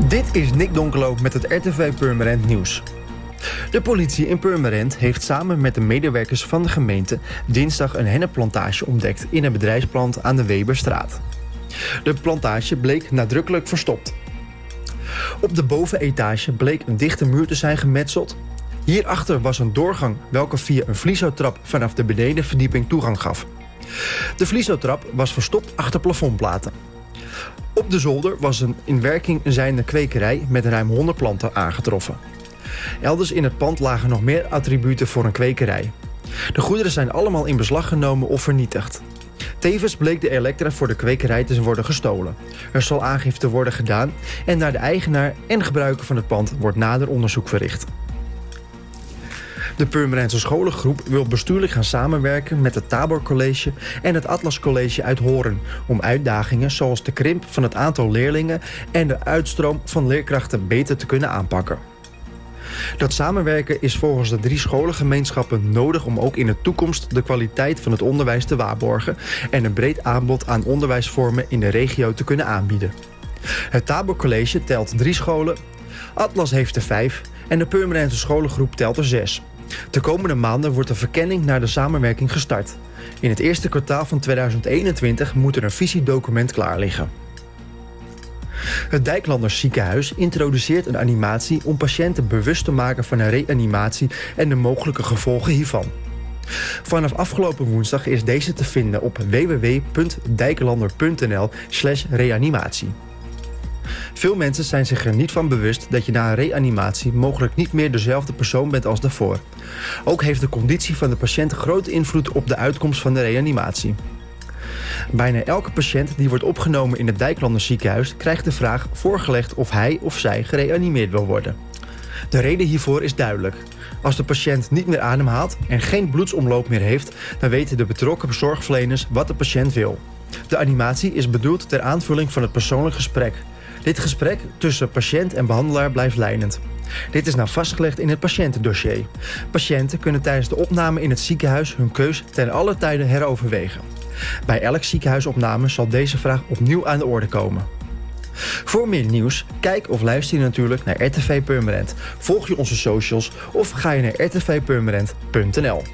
Dit is Nick Donkelo met het RTV Purmerend Nieuws. De politie in Purmerend heeft samen met de medewerkers van de gemeente dinsdag een hennepplantage ontdekt in een bedrijfsplant aan de Weberstraat. De plantage bleek nadrukkelijk verstopt. Op de bovenetage bleek een dichte muur te zijn gemetseld. Hierachter was een doorgang welke via een vliesotrap vanaf de benedenverdieping toegang gaf. De vliesotrap was verstopt achter plafondplaten. Op de zolder was een in werking zijnde kwekerij met ruim 100 planten aangetroffen. Elders in het pand lagen nog meer attributen voor een kwekerij. De goederen zijn allemaal in beslag genomen of vernietigd. Tevens bleek de elektra voor de kwekerij te worden gestolen. Er zal aangifte worden gedaan en naar de eigenaar en gebruiker van het pand wordt nader onderzoek verricht. De Purmerendse scholengroep wil bestuurlijk gaan samenwerken met het Tabor College en het Atlas College uit Horen om uitdagingen zoals de krimp van het aantal leerlingen en de uitstroom van leerkrachten beter te kunnen aanpakken. Dat samenwerken is volgens de drie scholengemeenschappen nodig om ook in de toekomst de kwaliteit van het onderwijs te waarborgen en een breed aanbod aan onderwijsvormen in de regio te kunnen aanbieden. Het Tabor College telt drie scholen, Atlas heeft er vijf en de Purmerendse scholengroep telt er zes. De komende maanden wordt de verkenning naar de samenwerking gestart. In het eerste kwartaal van 2021 moet er een visiedocument klaar liggen. Het Dijklanders ziekenhuis introduceert een animatie om patiënten bewust te maken van een reanimatie en de mogelijke gevolgen hiervan. Vanaf afgelopen woensdag is deze te vinden op www.dijklander.nl/reanimatie. Veel mensen zijn zich er niet van bewust dat je na een reanimatie mogelijk niet meer dezelfde persoon bent als daarvoor. Ook heeft de conditie van de patiënt grote invloed op de uitkomst van de reanimatie. Bijna elke patiënt die wordt opgenomen in het Dijklanders ziekenhuis krijgt de vraag voorgelegd of hij of zij gereanimeerd wil worden. De reden hiervoor is duidelijk. Als de patiënt niet meer ademhaalt en geen bloedsomloop meer heeft, dan weten de betrokken zorgverleners wat de patiënt wil. De animatie is bedoeld ter aanvulling van het persoonlijk gesprek. Dit gesprek tussen patiënt en behandelaar blijft leidend. Dit is nou vastgelegd in het patiëntendossier. Patiënten kunnen tijdens de opname in het ziekenhuis hun keus ten alle tijden heroverwegen. Bij elk ziekenhuisopname zal deze vraag opnieuw aan de orde komen. Voor meer nieuws, kijk of luister je natuurlijk naar RTV Purmerend. Volg je onze socials of ga je naar rtvpurmerend.nl.